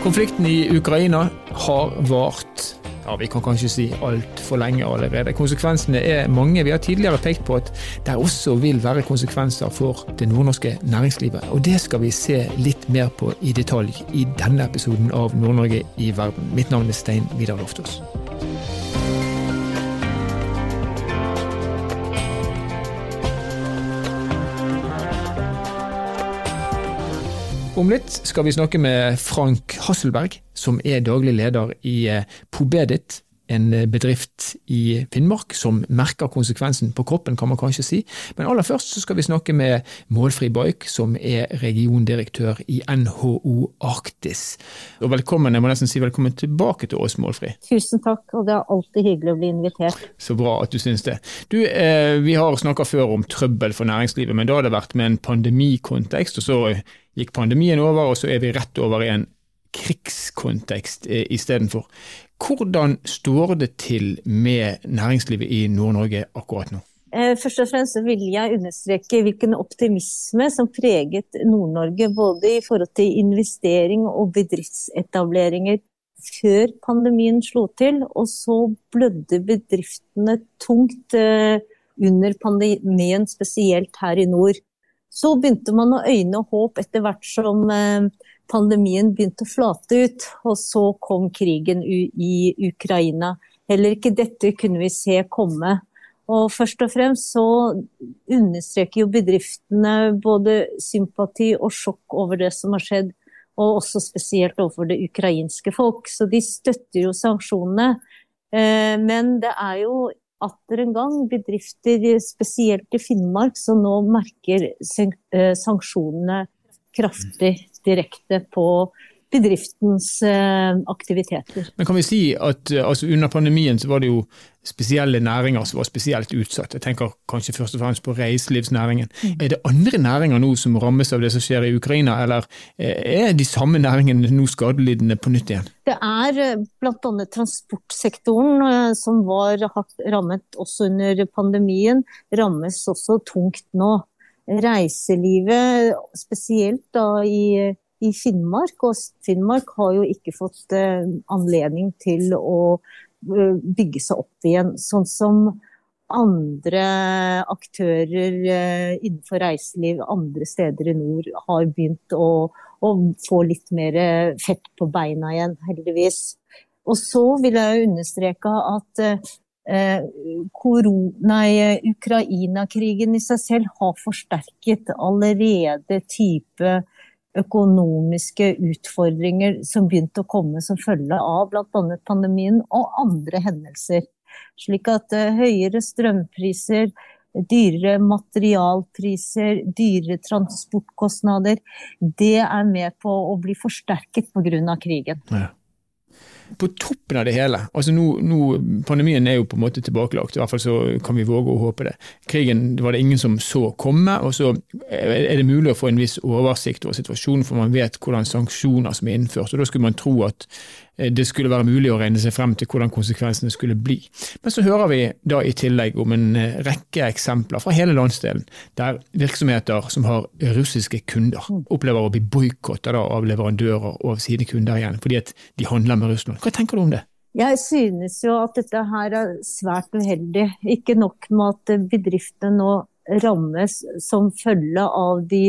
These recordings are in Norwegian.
Konflikten i Ukraina har vart ja, vi kan kanskje si altfor lenge allerede. Konsekvensene er mange. Vi har tidligere pekt på at det også vil være konsekvenser for det nordnorske næringslivet. Og det skal vi se litt mer på i detalj i denne episoden av Nord-Norge i verden. Mitt navn er Stein Vidar Loftaas. Om litt skal vi snakke med Frank Hasselberg, som er daglig leder i eh, Pobedit, en eh, bedrift i Finnmark som merker konsekvensen på kroppen, kan man kanskje si. Men aller først så skal vi snakke med Målfri Baik, som er regiondirektør i NHO Arktis. Og velkommen, jeg må nesten si velkommen tilbake til oss, Målfri. Tusen takk, og det er alltid hyggelig å bli invitert. Så bra at du syns det. Du, eh, vi har snakka før om trøbbel for næringslivet, men da har det vært med en pandemikontekst. og så gikk pandemien over, og så er vi rett over i en krigskontekst eh, istedenfor. Hvordan står det til med næringslivet i Nord-Norge akkurat nå? Eh, først og fremst vil jeg understreke hvilken optimisme som preget Nord-Norge, både i forhold til investering og bedriftsetableringer før pandemien slo til. Og så blødde bedriftene tungt eh, under pandemien, spesielt her i nord. Så begynte man å øyne håp etter hvert som eh, pandemien begynte å flate ut. Og så kom krigen i Ukraina. Heller ikke dette kunne vi se komme. Og først og fremst så understreker jo bedriftene både sympati og sjokk over det som har skjedd, og også spesielt overfor det ukrainske folk. Så de støtter jo sanksjonene. Eh, men det er jo atter en gang bedrifter, spesielt i Finnmark, som nå merker eh, sanksjonene kraftig direkte på bedriftens eh, aktiviteter. Men kan vi si at eh, altså under pandemien så var det jo spesielle næringer som var spesielt utsatt. Jeg tenker kanskje først og fremst på reiselivsnæringen. Mm. Er det andre næringer nå som rammes av det som skjer i Ukraina, eller eh, er de samme næringene nå skadelidende på nytt igjen? Det er bl.a. transportsektoren som var hardt rammet også under pandemien, rammes også tungt nå. Reiselivet, spesielt da i i Finnmark. Og Finnmark har jo ikke fått eh, anledning til å eh, bygge seg opp igjen, sånn som andre aktører eh, innenfor reiseliv andre steder i nord har begynt å, å få litt mer fett på beina igjen, heldigvis. Og så vil jeg understreke at eh, Ukraina-krigen i seg selv har forsterket allerede type økonomiske utfordringer som begynte å komme som følge av bl.a. pandemien og andre hendelser. Slik at uh, høyere strømpriser, dyrere materialpriser, dyrere transportkostnader, det er med på å bli forsterket pga. krigen. Ja på toppen av det hele altså nå, nå, Pandemien er jo på en måte tilbakelagt, i hvert fall så kan vi våge å håpe det. Krigen det var det ingen som så komme, og så er det mulig å få en viss oversikt over situasjonen, for man vet hvordan sanksjoner som er innført. og Da skulle man tro at det skulle være mulig å regne seg frem til hvordan konsekvensene skulle bli. Men så hører vi da i tillegg om en eh, rekke eksempler fra hele landsdelen, der virksomheter som har russiske kunder, opplever å bli boikotta av leverandører og av sine kunder igjen, fordi at de handler med Russland. Hva tenker du om det? Jeg synes jo at dette her er svært uheldig. Ikke nok med at bedriftene nå rammes som følge av de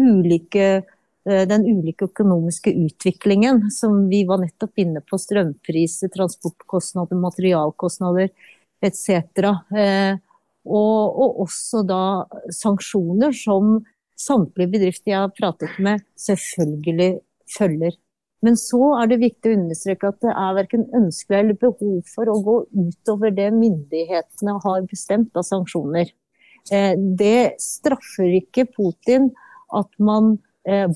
ulike Eh, den ulike økonomiske utviklingen som vi var nettopp inne på, strømpriser, transportkostnader, materialkostnader etc. Eh, og, og også da sanksjoner som samtlige bedrifter jeg har pratet med, selvfølgelig følger. Men så er det viktig å understreke at det er verken ønskelig eller behov for å gå utover det myndighetene har bestemt av sanksjoner. Eh, det straffer ikke Putin at man Eh,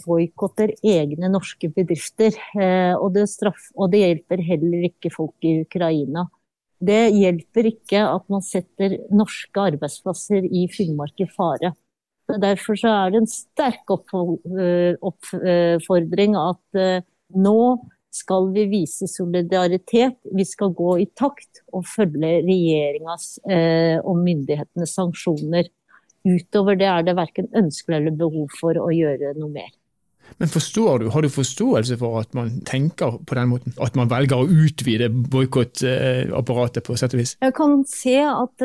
boikotter egne norske bedrifter. Eh, og det, straff, og det, hjelper heller ikke folk i Ukraina. Det hjelper ikke at man setter norske arbeidsplasser i Finnmark i fare. Derfor er det en sterk eh, oppfordring at nå skal vi vise solidaritet. Vi skal gå i takt og følge regjeringas og myndighetenes sanksjoner. Utover det er det verken ønskelig eller behov for å gjøre noe mer. Men forstår du, har du forståelse for at man tenker på den måten? At man velger å utvide boikottapparatet på sett og vis? Jeg kan se at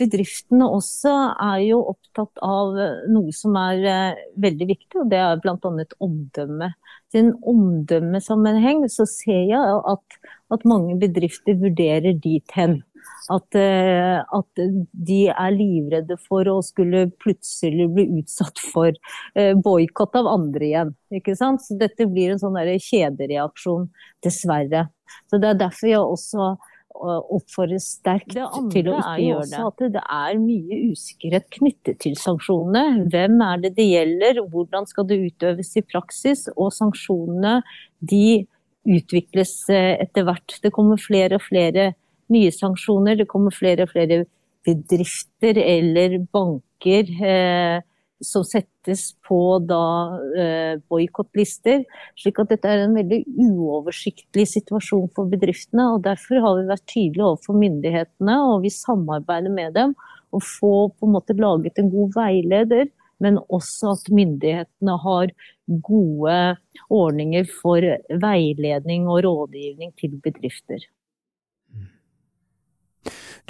bedriftene også er jo opptatt av noe som er eh, veldig viktig, og det er bl.a. omdømme. I en omdømmesammenheng så ser jeg at, at mange bedrifter vurderer dit hen at, eh, at, de er livredde for å skulle plutselig bli utsatt for eh, boikott av andre igjen. Ikke sant? Så dette blir en sånn kjedereaksjon, dessverre. Så Det er derfor jeg også eh, oppfordrer sterkt til å ikke gjøre det. At det er mye usikkerhet knyttet til sanksjonene. Hvem er det det gjelder, hvordan skal det utøves i praksis? Og sanksjonene de utvikles etter hvert. Det kommer flere og flere nye sanksjoner. Det kommer flere og flere bedrifter eller banker eh, som settes på da eh, boikottlister. Slik at dette er en veldig uoversiktlig situasjon for bedriftene. og Derfor har vi vært tydelige overfor myndighetene, og vi samarbeider med dem. Og få på en måte laget en god veileder, men også at myndighetene har gode ordninger for veiledning og rådgivning til bedrifter.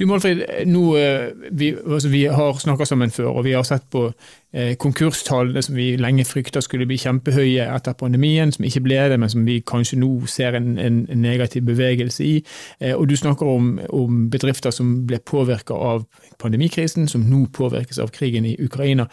Du Målfrid, nå, eh, vi, altså, vi har snakka sammen før, og vi har sett på konkurstallene som vi lenge frykta skulle bli kjempehøye etter pandemien, som ikke ble det, men som vi kanskje nå ser en, en negativ bevegelse i. Eh, og du snakker om, om bedrifter som ble påvirka av pandemikrisen, som nå påvirkes av krigen i Ukraina.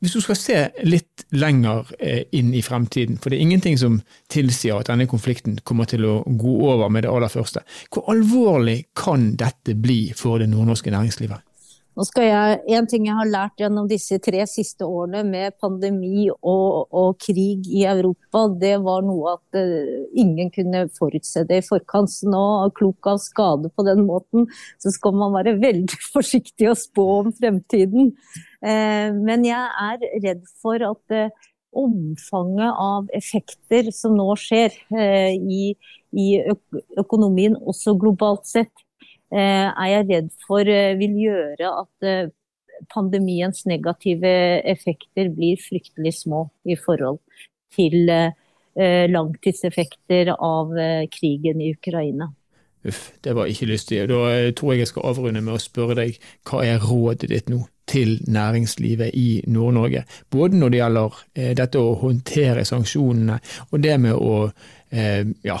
Hvis du skal se litt lenger eh, inn i fremtiden, for det er ingenting som tilsier at denne konflikten kommer til å gå over med det aller første, hvor alvorlig kan dette bli for det nordnorske næringslivet? Nå skal jeg, En ting jeg har lært gjennom disse tre siste årene med pandemi og, og krig i Europa, det var noe at uh, ingen kunne forutse det i forkant. Så nå, klok av skade på den måten, så skal man være veldig forsiktig og spå om fremtiden. Uh, men jeg er redd for at uh, omfanget av effekter som nå skjer i, i økonomien, også globalt sett, Eh, er jeg redd for eh, vil gjøre at eh, pandemiens negative effekter blir fryktelig små i forhold til langtidseffekter av krigen i Ukraina. Uff, det var ikke lystig. Da tror jeg jeg skal avrunde med å spørre deg hva er rådet ditt nå til næringslivet i Nord-Norge? Både når det gjelder dette å håndtere sanksjonene, og det med å, ja,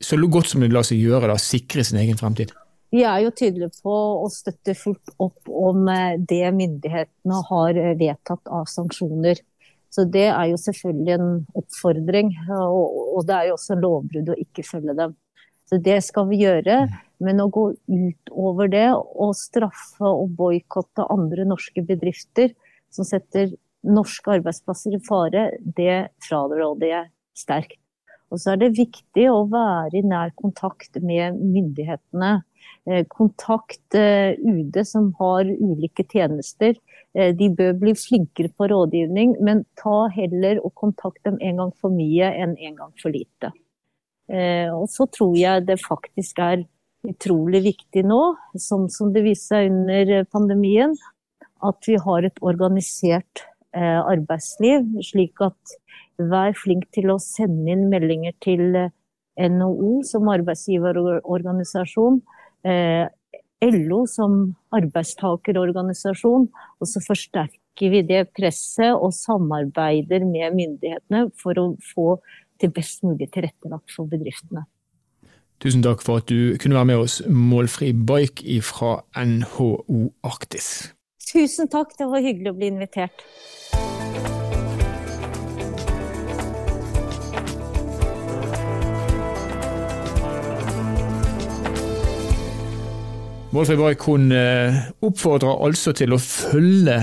så godt som det lar seg gjøre, da, sikre sin egen fremtid. Vi er jo tydelige på å støtte fullt opp om eh, det myndighetene har eh, vedtatt av sanksjoner. Så det er jo selvfølgelig en oppfordring, og det er jo også en lovbrudd å ikke følge dem. Så det skal vi gjøre. Men å gå utover det og straffe og boikotte andre norske bedrifter som setter norske arbeidsplasser i fare, det fraråder jeg sterkt. Og så er det viktig å være i nær kontakt med myndighetene. Eh, kontakt eh, UD som har ulike tjenester. Eh, de bør bli flinkere på rådgivning, men ta heller og kontakt dem en gang for mye enn en gang for lite. Og så tror jeg det faktisk er utrolig viktig nå, sånn som det viste seg under pandemien, at vi har et organisert arbeidsliv, slik at vær flink til å sende inn meldinger til NHO som arbeidsgiverorganisasjon LO som arbeidstakerorganisasjon, og så forsterker vi det presset og samarbeider med myndighetene for å få til best mulig tilrettelagt for bedriftene. Tusen takk for at du kunne være med oss, Målfri Baik fra NHO Arktis. Tusen takk, det var hyggelig å bli invitert. Målfrid hun eh, oppfordrer altså til å følge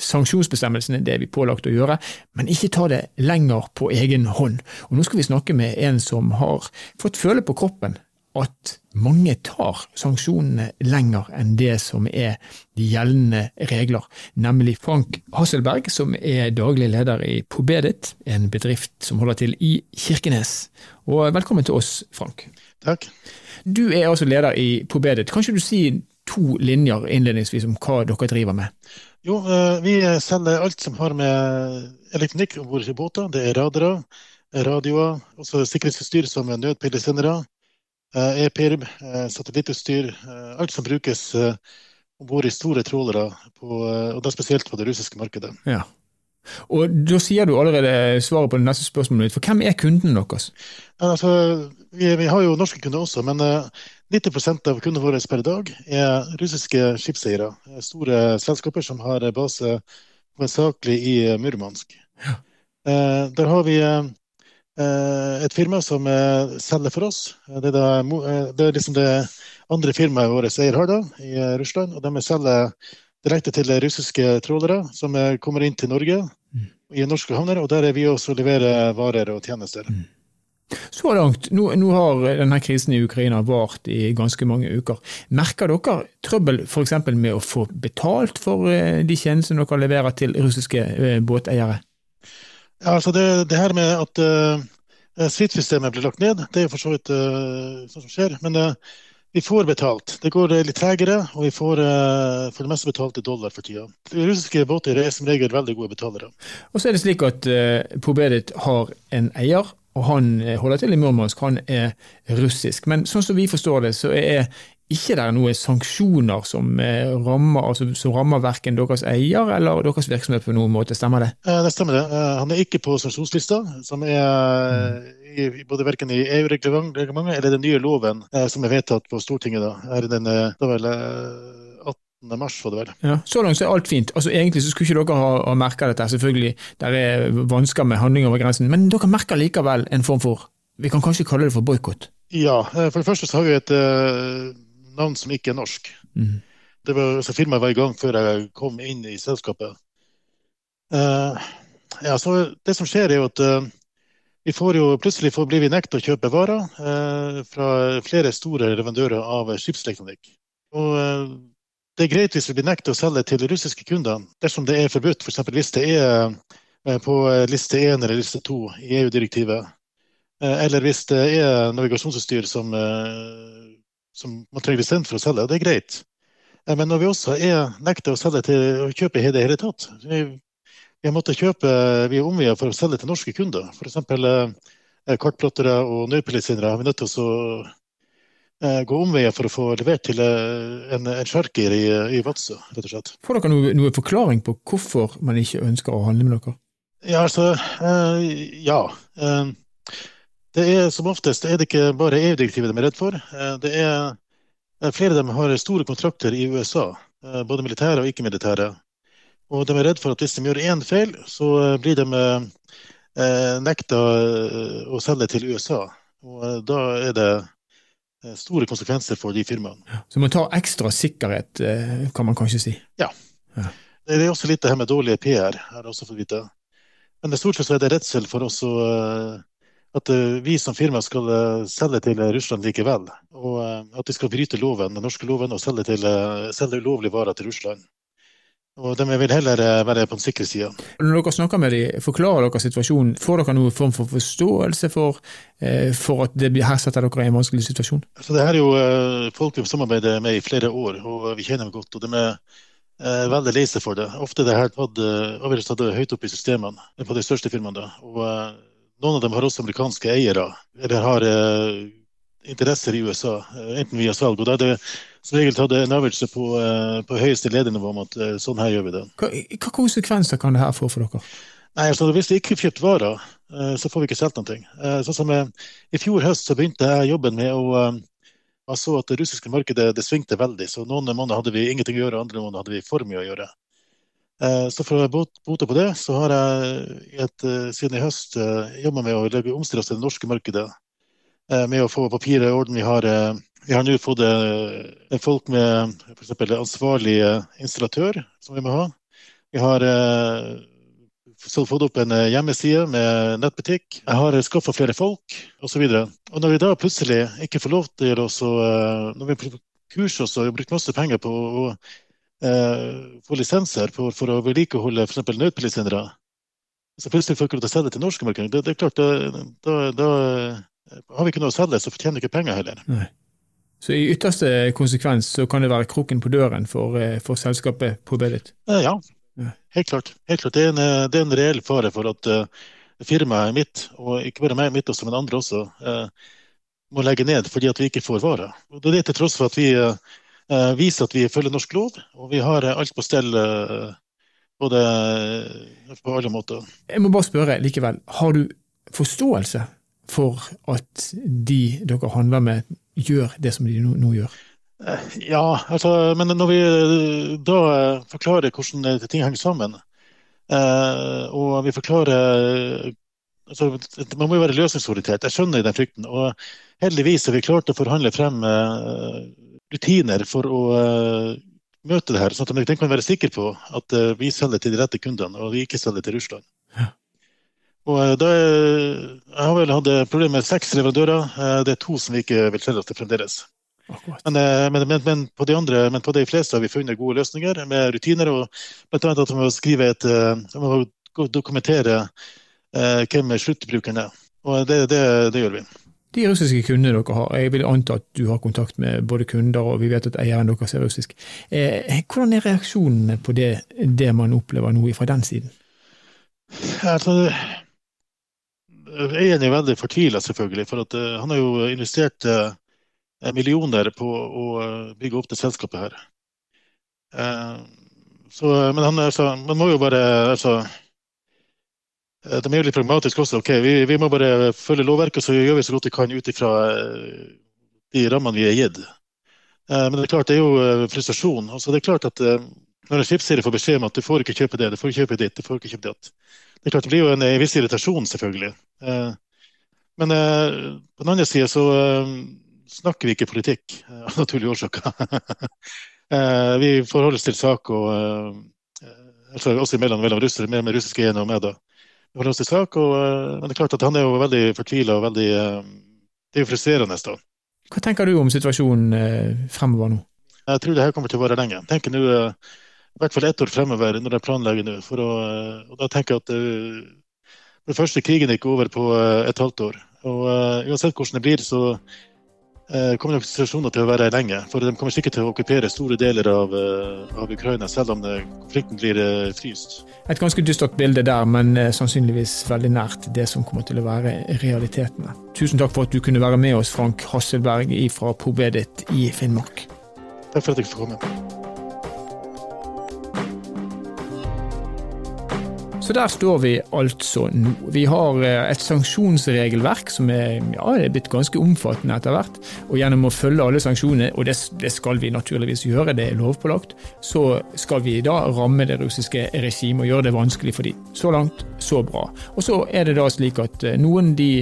sanksjonsbestemmelsene, det er vi pålagt å gjøre, men ikke ta det lenger på egen hånd. Og Nå skal vi snakke med en som har fått føle på kroppen at mange tar sanksjonene lenger enn det som er de gjeldende regler, nemlig Frank Hasselberg, som er daglig leder i Pobedit, en bedrift som holder til i Kirkenes. Og velkommen til oss, Frank. Takk. Du er altså leder i ProBedit. Kan ikke du si to linjer innledningsvis om hva dere driver med? Jo, vi selger alt som har med elektronikk om bord i båter. Det er radere, radioer, også sikkerhetsutstyr som nødpeilesendere, e-pirb, satellittutstyr. Alt som brukes om bord i store trålere, og da spesielt på det russiske markedet. Ja. Og Da sier du allerede svaret på det neste spørsmålet mitt, for hvem er kunden deres? Altså, vi, vi, har jo norske kunder også, men 90% av kundene våre per dag er russiske skipseiere. Store selskaper som har base hovedsakelig i Murmansk. Ja. Der har vi et firma som selger for oss. Det er, det er liksom det andre firmaet vårt eier har da, i Russland. og De selger direkte til russiske trålere som kommer inn til Norge mm. i norske havner. Og der er vi også leverer varer og tjenester. Mm. Så langt, nå, nå, har denne krisen i Ukraina vart i ganske mange uker. Merker dere trøbbel f.eks. med å få betalt for de tjenestene dere leverer til russiske båteiere? Ja, altså det, det her med at uh, stridssystemet blir lagt ned, det er for så vidt uh, sånn som skjer. Men uh, vi får betalt. Det går litt tregere, og vi får for det meste betalt i dollar for tida. Russiske båter er som regel veldig gode betalere. Og så er det slik at Pobedit har en eier, og han holder til i Murmansk. Han er russisk. Men sånn som vi forstår det, så er ikke det er noen sanksjoner som rammer, altså, som rammer verken deres eier eller deres virksomhet på noen måte, stemmer det? Det stemmer det. Han er ikke på sanksjonslista, som er i, både verken i EU-reglementet eller den nye loven som er vedtatt på Stortinget. Da, er den, da vel 18. mars, var det vel. Ja, så langt så er alt fint. Altså Egentlig så skulle ikke dere ha, ha merka dette. Selvfølgelig, Det er vansker med handling over grensen, men dere merker likevel en form for Vi kan kanskje kalle det for boikott? Ja, for det første så har vi et navn som ikke er norsk. Mm. Det var, så firmaet var i gang før jeg kom inn i selskapet. Uh, ja, så det som skjer, er jo at uh, vi får jo, plutselig får, blir vi nekta å kjøpe varer uh, fra flere store leverandører av skipsteknikk. Og det er greit hvis vi blir nekta å selge til russiske kunder dersom det er forbudt, f.eks. For det er på liste 1 eller liste 2 i EU-direktivet. Eller hvis det er navigasjonsutstyr som som man trenger lisens for å selge, og det er greit. Men når vi også er nekter å selge til å kjøpe i det hele tatt Vi, vi måttet kjøpe vi er omvia for å selge til norske kunder. F.eks. Eh, kartplottere og nødpilotsenere har vi nødt til å eh, gå omveier for å få levert til eh, en, en sjarker i, i Vadsø, rett og slett. Får dere noen noe, forklaring på hvorfor man ikke ønsker å handle med dere? Ja, altså, eh, ja. Eh, det er Som oftest er det ikke bare EU-direktivet de er redd for. Eh, det er Flere av dem har store kontrakter i USA, eh, både militære og ikke-militære. Og de er redd for at hvis de gjør én feil, så eh, blir de nekta å selge til USA. Og da er det store konsekvenser for de firmaene. Så man tar ekstra sikkerhet, kan man kanskje si? Ja. ja. Det er også litt det her med dårlige PR, har jeg også fått vite. Men stort sett er det redsel for oss å at eh, vi som firma skal eh, selge til Russland likevel. Og eh, at de skal bryte loven, den norske loven og selge, til, selge ulovlige varer til Russland. Og de vil heller være på den sikre sida. Når dere snakker med dem, forklarer dere situasjonen. Får dere noen form for forståelse for, for at det her setter dere i en vanskelig situasjon? Altså, det her er jo folk vi samarbeider med i flere år, og vi kjenner dem godt. og de er veldig lei seg for det. Ofte det her tatt avgjørelser høyt opp i systemene på de største firmaene. Og noen av dem har også amerikanske eiere, eller har eh, interesser i USA, eh, enten via salg. og Da er det som regel tatt en øvelse på, eh, på høyeste ledernivå om at eh, sånn her gjør vi det. Hva, hva konsekvenser kan det her få for dere? Nei, altså Hvis vi ikke får kjøpt varer, eh, så får vi ikke solgt noe. Eh, sånn som I fjor høst så begynte jeg jobben med å jeg så at det russiske markedet det svingte veldig. så Noen måneder hadde vi ingenting å gjøre, andre måneder hadde vi for mye å gjøre. Eh, så for å bote på det, så har jeg et, eh, siden i høst eh, jobba med å omstille oss til det norske markedet. Med å få papiret i orden. Vi har, vi har nå fått folk med f.eks. ansvarlig installatør, som vi må ha. Vi har fått opp en hjemmeside med nettbutikk. Jeg har skaffa flere folk osv. Når vi da plutselig ikke får lov til å Når vi kurser oss og bruker masse penger på å få lisenser for, for å vedlikeholde f.eks. nødpilsendere, så plutselig får ikke lov til å selge til norske markeder. Det, det, er klart, da, da, da, har vi ikke noe å selge, så fortjener vi ikke penger heller. Nei. Så i ytterste konsekvens så kan det være kroken på døren for, eh, for selskapet på Bedit? Ja, helt klart. Helt klart. Det, er en, det er en reell fare for at firmaet mitt, og ikke bare meg, mitt også, men andre også, må legge ned fordi at vi ikke får varer. Og det er til tross for at vi viser at vi følger norsk lov, og vi har alt på stell både på alle måter. Jeg må bare spørre likevel, har du forståelse for at de dere handler med, gjør det som de nå, nå gjør? Ja, altså, men når vi da forklarer hvordan ting henger sammen, og vi forklarer altså, Man må jo være løsningsorientert. Jeg skjønner den frykten. Og heldigvis har vi klart å forhandle frem rutiner for å møte det her, sånn at de kan være sikre på at vi selger til de rette kundene, og vi ikke selger til Russland. Ja. Og eh, da, jeg har vel hatt problemer med seks leverandører. Eh, det er to som vi ikke vil selge til fremdeles. Eh, men, men, men, på de andre, men på de fleste har vi funnet gode løsninger med rutiner. og blant annet at man må skrive et, man må dokumentere eh, hvem sluttbrukeren er. Og det, det, det, gjør vi. De russiske kundene dere har, jeg vil anta at du har kontakt med både kunder og vi vet at eieren deres er russisk. Eh, hvordan er reaksjonene på det, det man opplever nå fra den siden? Altså, Eieren er veldig fortvila, selvfølgelig. For at, uh, han har jo investert uh, millioner på å uh, bygge opp det selskapet her. Så, men han, altså, man må jo bare altså, De er jo litt pragmatiske også. ok, vi, vi, må bare følge lovverket, så gjør vi så godt vi kan ut ifra de rammene vi er gitt. Men det er klart, det er jo frustrasjon. Altså, det er klart at Når en skipsserie får beskjed om at du får ikke kjøpe det, du får ikke kjøpe ditt, du får ikke kjøpe det, det er klart det blir jo en, viss irritasjon, selvfølgelig. Eh, men eh, på den andre sida så eh, snakker vi ikke politikk, av naturlige årsaker. vi forholder oss til sak, og, altså også mellom, mellom russere, med, med russiske eiere og meg. da. Vi forholder oss til sak, og, men det er klart at han er jo veldig fortvila og veldig Det er jo frustrerende. da. Hva tenker du om situasjonen fremover nå? Jeg tror det her kommer til å vare lenge. Jeg Tenker nå i hvert fall ett år fremover når jeg planlegger nå. For å, og da tenker jeg at for det første, krigen gikk over på et halvt år. Og uansett hvordan det blir, så kommer nok situasjoner til å være lenge. For de kommer sikkert til å okkupere store deler av, av Ukraina, selv om konflikten blir fryst. Et ganske dystert bilde der, men sannsynligvis veldig nært det som kommer til å være realitetene. Tusen takk for at du kunne være med oss, Frank Hasselberg fra Pobedit i Finnmark. Takk for at jeg fikk komme. Så der står vi altså nå. Vi har eh, et sanksjonsregelverk som er, ja, er blitt ganske omfattende etter hvert. Og gjennom å følge alle sanksjonene, og det, det, skal vi naturligvis gjøre, det er lovpålagt, så skal vi da ramme det russiske regimet og gjøre det vanskelig for dem. Så langt, så bra. Og så er det da slik at eh, noen de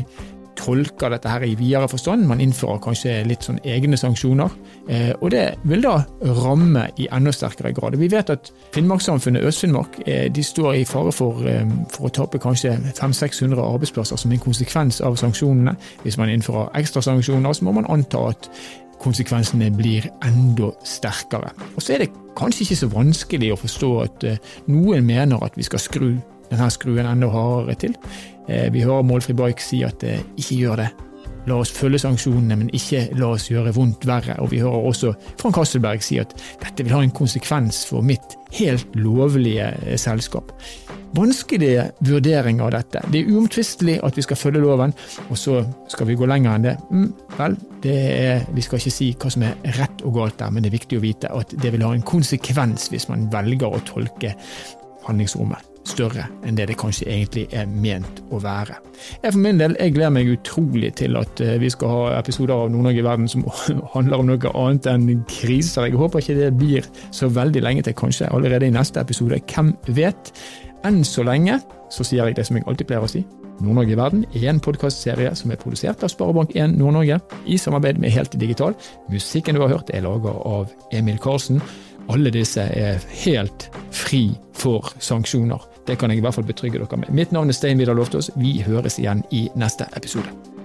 tolker dette her i videre forstand. Man innfører kanskje litt sånn egne sanksjoner. Eh, og det vil da ramme i enda sterkere grad. Vi vet at Finnmarkssamfunnet Øst-Finnmark eh, de står i fare for, eh, for å tape kanskje 500-600 arbeidsplasser som en konsekvens av sanksjonene. Hvis man innfører ekstra sanksjoner, så må man anta at konsekvensene blir enda sterkere. Og så er det kanskje ikke så vanskelig å forstå at noen mener at vi skal skru denne skruen enda hardere til. Eh, vi hører Målfri Bike si at eh, ikke gjør det. La oss følge sanksjonene, men ikke la oss gjøre vondt verre. Og vi hører også Frank Hasselberg si at dette vil ha en konsekvens for mitt helt lovlige eh, selskap. Vanskelige vurderinger av dette. Det er uomtvistelig at vi skal følge loven, og så skal vi gå lenger enn det. Mm, vel, det er, vi skal ikke si hva som er rett og galt der, men det er viktig å vite at det vil ha en konsekvens hvis man velger å tolke handlingsrommet større enn det det kanskje egentlig er ment å være. Jeg for min del jeg gleder meg utrolig til at eh, vi skal ha episoder av Nord-Norge i verden som handler om noe annet enn kriser. Jeg håper ikke det blir så veldig lenge til, kanskje allerede i neste episode. Hvem vet? Enn så lenge så sier jeg det som jeg alltid pleier å si. Nord-Norge i verden er en podkastserie som er produsert av Sparebank1 Nord-Norge i samarbeid med Helt Digital. Musikken du har hørt er laget av Emil Karlsen. Alle disse er helt fri for sanksjoner. Det kan jeg i hvert fall betrygge dere med. Mitt navn er Stein Vidar Loftaas. Vi høres igjen i neste episode.